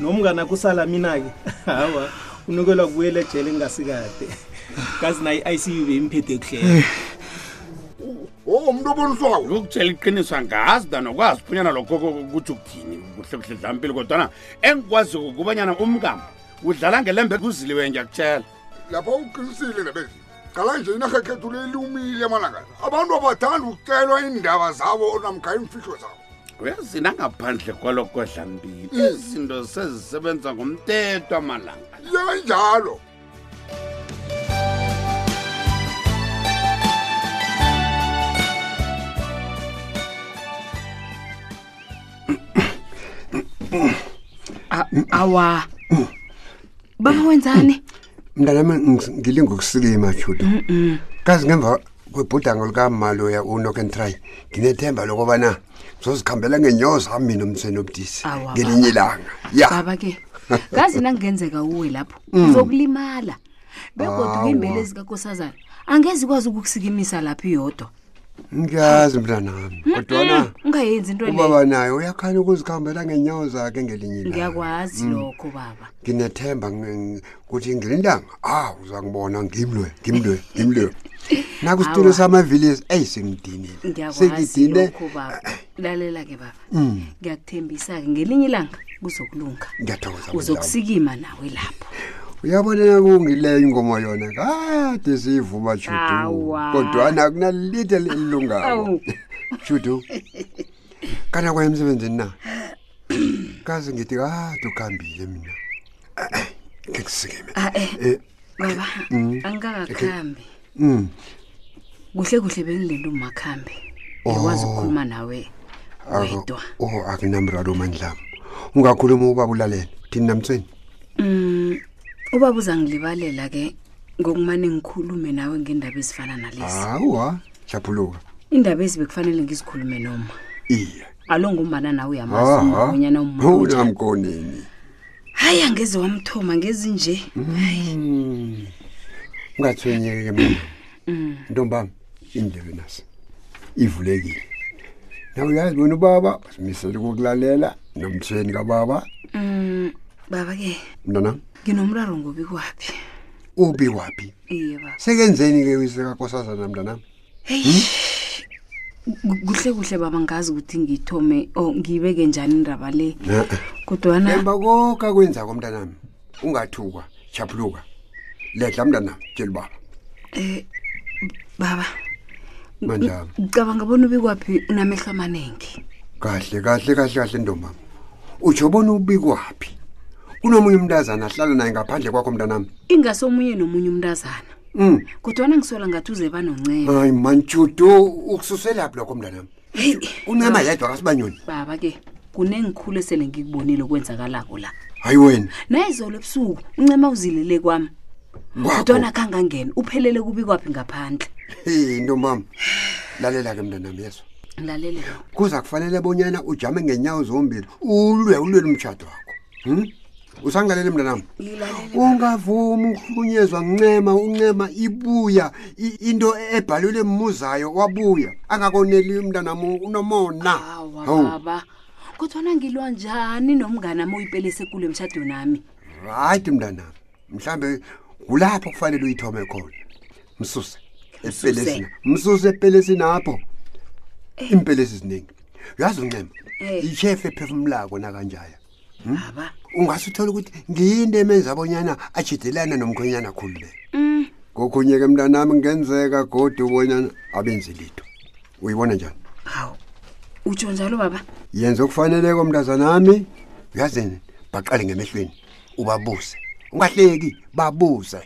nomngana kusala mina-ke hawa unukelwa kubuyela ejele engasikade kazi naye i-icu beyimphethe kuhlela o oh, umuntu obonhloko lokutshela iqiniso angazi da nokwazi phunyana lokho kuthi ukuthini kuhle kuhle dlampili kodwana engikwazi kubanyana umkam udlala ngelembe kuziliwe ngiyakutshela lapho uqinisile nebezi qala nje inarha khethu leliumile amalangana abantu abathanda ukutshelwa iindaba zabo namkha iimfihlo zabo uyazi nangaphandle kwalokho dlambili mm. izinto sezisebenza ngomteto amalanga yanjalo awa baba wenzani mntanami ngile ngokusilima judo kazi ngemva kwebhudango likamaloya unokentry nginethemba lokubana ngizozikhambela ngenyawo zami mina umseni obudisi ngelinye ilanga ya baba ke kazi nangenzeka uwe lapho mm. uzokulimala begodwa iimbele zikakosazana angezi kwazi ukukusikimisa lapho iyodwa ngiyazi mntanami kodwana ungayenzi into le ubaba naye uyakhanya ukuzikhambela ngenyawo zakhe ngelinye ilanga ngiyakwazi Mm. lokho baba nginethemba ngi- ukuthi ngelinye ilanga ah uzangibona ngimlwe ngimlwe ngimlwe nakusitulo Awa. samavilisi eyi sengidinile ngiyakwazi sengidine lokho baba lalela-ke baba Mm. ngiyakuthembisa-ke ngelinye ilanga kuzokulunga ngiyathokoza Bhuti Lami. uzokusikima nawe lapho uyabonela kungileyo ingoma yona kade siyivuma judu Awa. kodwana kunalide elilungako Awu. judu kana kwaya emsebenzini na kazi ngithi kade ukhambile mina ngisikime Ah, eh, Eh, baba Mm. angikakakhambi Mm. kuhle kuhle bengilinde umakhambe ngikwazi Oh. ukukhuluma nawe Aku- wedwa Oh akunamraro mandlami. Ungakhuluma ubaba ulalele. Thini namtsweni? um ubaba uzangilibalela ke ngokumane ngikhulume nawe ngendaba ezifana nalezi Hawa, chaphuluka. indaba ezi bekufanele ngizikhulume noma Iye. alo ngombana nawe uyamazi Aha. umbonyana Unamkonini. hayi angeze wamthoma ngezinje Hmm. ungathwenyeke-ke mama Mm. ntombami indlebe nasi ivulekile nawe uyazi bona ubaba uzimisele kokulalela nomtsheni kababa Mm, baba-ke mntanam nginomraro ngobikwaphi ubi waphi iye baba sekenzeni-ke wisekakosazana mntanam heyi Ku- kuhle kuhle baba ngazi ukuthi ngithome o ngiyibeke njani indaba le Na- kodwana emva koke akwenzako mntanami ungathukwa chaphuluka ledla mntanami tshela ubaba eh, baba manjalo ngicabanga bona ubikwaphi unamehlo amaningi kahle kahle kahle kahle ntombami utsho bona ubikwaphi kunomunye umntazana ahlala naye ngaphandle kwakho mntanami ingase omunye nomunye umntazana Mm. Kodwa ngisola ngathi uze banonceba. Hayi manjudu ukususelaphi lokho mntanami? Uncema yedwa kasibanyoni. Baba ke kunengikhulu esele ngikubonile okwenzakalako la. Hayi wena. Nayizolo ebusuku uncema uzilele kwami. Kodwa kangangena uphelele kubi kwaphi ngaphandle. Hey no mama. Lalela ke mntanami yeso. Lalela. Kuza kufanele bonyana ujame ngenyawo zombili ulwe ulwe umtshado wakho. Hm? usangilaleli mntanami ungavumi ukuhlukunyezwa ncema uncema ibuya into ebhalelwe mmuzayo wabuya angakoneli mntanami unomona awaba kodwana ngilwa njani nomngane ami uyipelese kule emshado nami rayithi mntanami mhlawumbe kulapho kufanele uyithome khona msuse epelesini msuse epelesini apho eh. iimpelesi ziningi uyazi uncema eh. ishefe ephefumulako nakanjaya Hmm? baba ungase uthole ukuthi ngiyinto emenza abonyana ajidelane nomkhonyana khulu le mm. kokhunye-ke mntanami ngenzeka godi ubonyana abenzi litho uyibona njani hawu utsho njalo baba yenza okufaneleko mntazanami uyazini baqale ngemehlweni ubabuse ungahleki babuse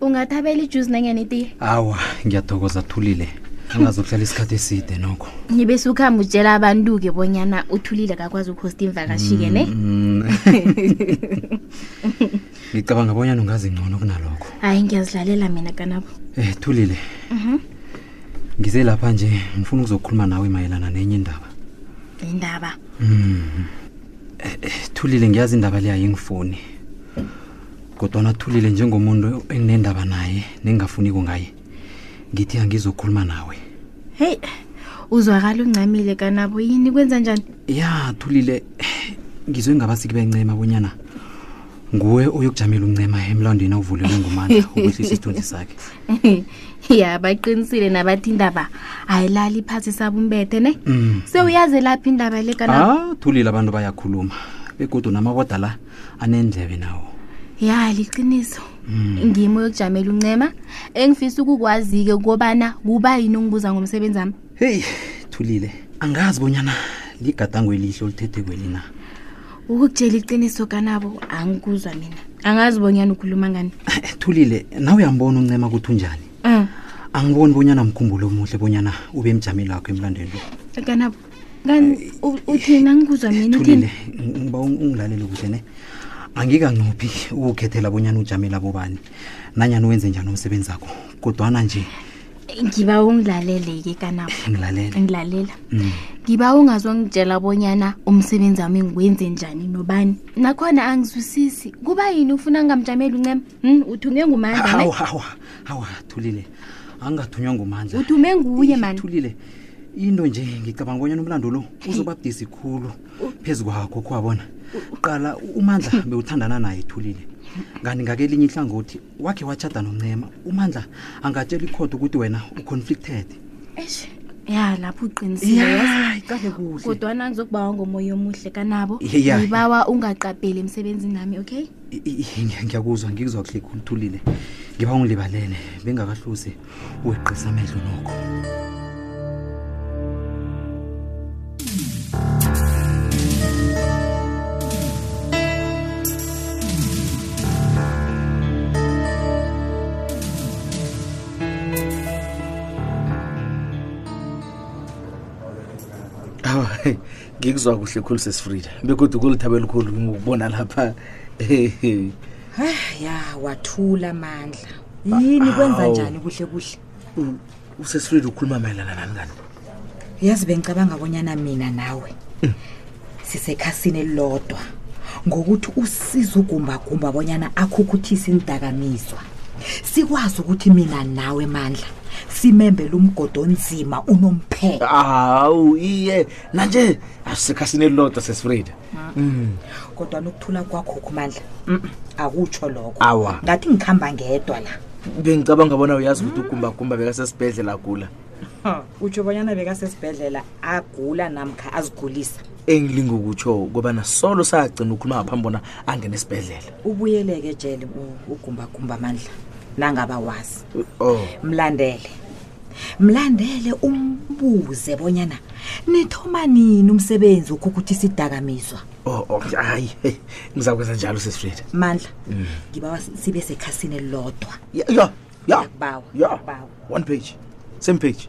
ungathabela ijuzi nanyani itiye awa ngiyathokoza thulile ungazokuhlala isikhathi eside nokho ngibe sukhamba utshela abantu-ke bonyana uthulile kakwazi ukhosta imvakashike ne mm. ngicabanga bonyana ungazi ngcono kunalokho hayi ngiyazilalela mina kanabo um eh, thulile mhm. ngize lapha nje ngifuna ukuzokhuluma nawe mayelana nenye indaba indaba mm. eh, eh, thulile ngiyazi indaba leyayingifuni kodwana athulile njengomuntu enginendaba naye nengingafuniko ngaye ngithi angizokhuluma nawe heyi uzwakala uncamile kanabo yini kwenza njani ya thulile ngizwe ngabasiki bencema bonyana nguwe uyokujamela uncema emlandweni awuvulelwe ngumandla ukwehlisa isithunzi sakhe ya baqinisile nabathi indaba ayilali iphasi sabumbethe ne mm. sewuyazelaphi indaba le kana ah, thulile abantu bayakhuluma begodwa namaboda la anendlebe nawo ya liqiniso mm. ngimo yokujamela uncema engifisa ukukwazi-ke ukobana kuba yini ungibuza ngomsebenzi wami heyi thulile angazi bonyana ligadango elihle olithethe kweli na ukukutshela iqiniso kanabo angikuzwa mina angazi bonyana ukhuluma ngani eh, thulile nawe uyambona uncema ukuthi unjani mm. angiboni bonyana mkhumbulo omuhle bonyana ube emjameni wakho emlandweni lo kanabo kanti u- uthini nangibuza mina uthini thulile ngiba ung- ungilalele kuhle ne angikanqophi ukukhethela bonyana ujamela bobani nanyani wenze njani umsebenzi akho kodwana nje ngiba ungilaleleke kanapho ngilalele ngilalela Mm. ngiba ungazongitshela bonyana umsebenzi wami ngiwenze njani nobani nakhona angizwisisi kuba yini ufuna ngingamjameli uncema Hmm, uthunywe ngumandla ne? hawa hawa hawa thulile angingathunywa ngumandla uthume nguye mani thulile into nje ngicabanga bonyana umlando lo uzobabudisi khulu phezu kwakho khwabona qala u- umandla bewuthandana naye ethulile kanti ngakelinye ihlangothi wakhe watshada noncema umandla angatshela ikhotha ukuthi wena uconflicted eish ya lapho uqinisile yazi. ya iqale kuhle kodwana ngizokubawa ngomoya omuhle kanabo Ye- ya. ngibawa ungaqapeli emsebenzini nami okay I- i- i- ngiya- ngiyakuzwa ngikuzwa kuhle khulu thulile ngiba ungilibalele bengakahlusi weqisa amehlo nokho ngikuzwa kuhle khulu sesifrida bekude kulithabela ukhulu ngikubona lapha ya wathula amandla yini kwenza Awu. njani kuhle kuhle usesifredi ukhuluma mayelana nani kanti yazi bengicabanga bonyana mina nawe sisekhasini elilodwa ngokuthi usiza ugumbagumba bonyana akhukhuthise iindakamizwa sikwazi ukuthi mina nawe mandla simembele umgodo onzima unomphela hawu iye nanje asisekhasini elilodwa sesifredi Mm. kodwa nokuthula kwakho kumandla akutsho lokho Awa. ngathi ngikhamba ngedwa la bengicabanga bona uyazi ukuthi ugumbagumba bekasesibhedlela agula utsho bonyana bekasesibhedlela agula namkha azigulisa engilinga ukutsho kobana solo sagcina ukukhuluma ngaphambi bona angene esibhedlela ubuyeleke jele u- ugumbagumba amandla nangaba wazi oh mlandele mlandele umbuze bonyana nithoma nini umsebenzi wokhukhuthi isidakamizwa Oh, oh, hayi hey, ngizakwenza njalo sesifrida mandla Mm. ngibawa si- sibe sekhasini elilodwa ya ya ya Ngiyakubawa, ya ngiyakubawa. one page same page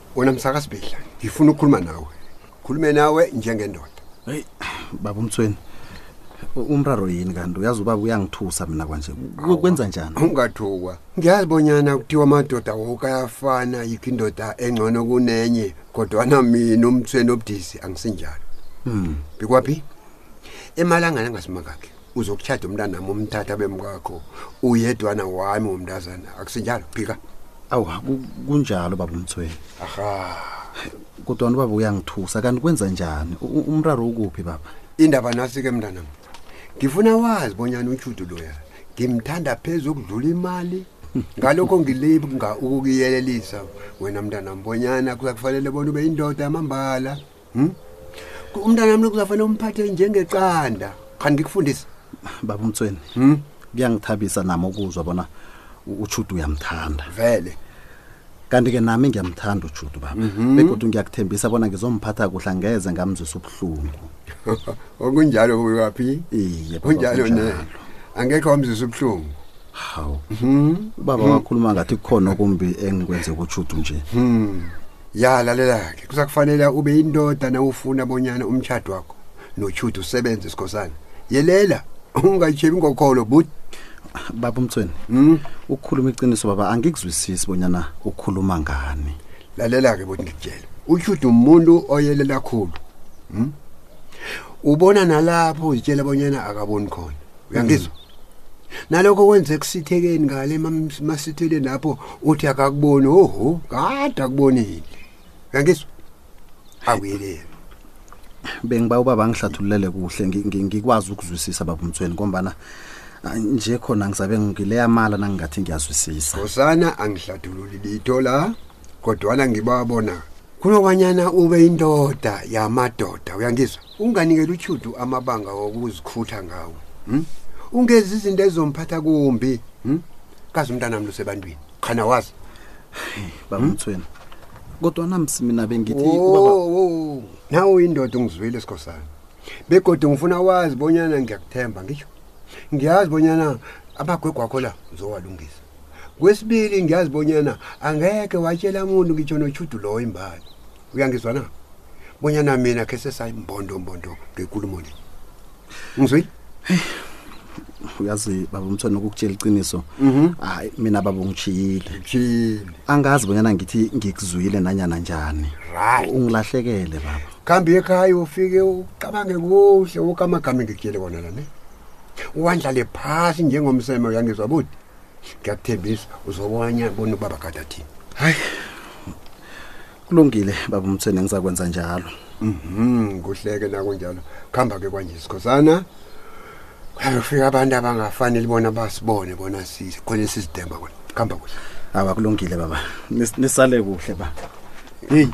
wena msaka sibhedla ngifuna ukukhuluma nawe khulume nawe njengendoda heyi baba umthweni umraro yini kanti uyazi ubaba uyangithusa mina kwanje kwenza njani ungathukwa ngiyazi bonyana kuthiwa amadoda woke ayafana yikho indoda engcono kunenye kodwana mina umthweni obudisi angisinjalo hmm. bikwaphi emalangana angasimangakhe uzokutyhada umntanami umthatha bemkwakho uyedwana wami womntazana akusinjalo phika awu kunjalo baba umthweni aha kodwana ubaba uyangithusa kanti kwenza njani umraro ukuphi baba indaba nasi-ke mntanam ngifuna wazi bonyana utshudu loya ngimthanda phezu ukudlula imali ngalokho ngilinga ukukuyelelisa wena mntanam bonyana kuzakufanele bona ube indoda yamambala Hmm? Umntana wami lokuzafanele umphathe njengeqanda. Kanti ngikufundisa. Baba Mtsweni. Hmm? Kuyangithabisa nami ukuzwa bona uchudu uyamthanda. Vele. kanti ke nami ngiyamthanda ujudu baba mhm. begodwa ngiyakuthembisa bona ngizomphatha kuhle ngeze ngamzwisa ubuhlungu okunjalo kuyaphi iye kunjalo ne angekho wamzwisa ubuhlungu hawu mhm. ubaba wakhuluma ngathi kukhona okumbi engikwenze kujudu nje mhm. ya lalela-ke kusakufanela ube yindoda nawufuna bonyana umtshado wakho nochuda usebenze isikhosana yelela ungatshebi ngokholo but baba umtsweni hmm? ukukhuluma iqiniso baba angikuzwisisi bonyana ukhuluma ngani lalela-ke boti ngikutshela uchuda umuntu oyelela khulu hmm? ubona nalapho uzitshela bonyana akaboni khona uyangizwa hmm. nalokho kwenze kusithekeni ngale masithele lapho uthi akakuboni oho kade akubonile ngangizwa awuyeleni bengiba ubaba angihlathululele kuhle ngikwazi ukuzwisisa baba umthweni ngombana ah, nje khona ngizabe ngileya mala nangingathi ngiyazwisisa usana angihlathululi litho la kodwana ngiba bona kunobanyana ube indoda yamadoda uyangizwa unganikela utshudu amabanga wokuzikhutha ngawo hmm? ungezi izinto ezizomphatha kumbi hmm? kazi umntanami lusebantwini khana wazi bamthweni hmm? kodwa namsi mina bengithi oh, nawe uyindoda ungizwile sikhosana begodwa ngifuna wazi bonyana ngiyakuthemba ngisho ngiyazi bonyana amagwegwakho la uzowalungisa kwesibili ngiyazi bonyana angeke watshela muntu ngitsho notshudu lowo imbali uyangizwa na bonyana mina khe sesayimbondombondo ngekulumo le ngizwile uyazi baba umthwana ukukutshela iqiniso mhm. hayi mina baba ungitshiyile angazi bonyana ngithi ngikuzwile nanyana njani ungilahlekele baba khambi ekhaya ufike ucabange kuhle woke amagama engikutshele kona la ne uwandlale phasi njengomseme uyangizwa budi ngiyakuthembisa uzobanya bona ubaba gada thini hayi kulungile baba umthweni ngizakwenza njalo mhm kuhleke nakunjalo khamba ke kwanje sikhosana ayofika abantu abangafanele bona basibone bona sikhona sisidemba khona khamba kuhle awa kulungile baba nisale kuhle ba heyi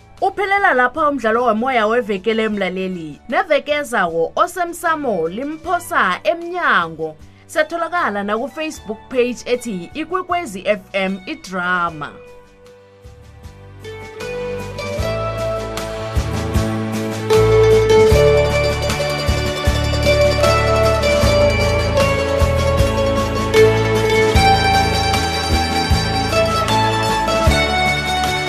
Uphelela lapha umdlalo womoya wevekele emlaleli. Neveke ezawo osemsamo limphosa emnyango. Satholakala na ku Facebook page ethi Ikwekwezi FM iDrama.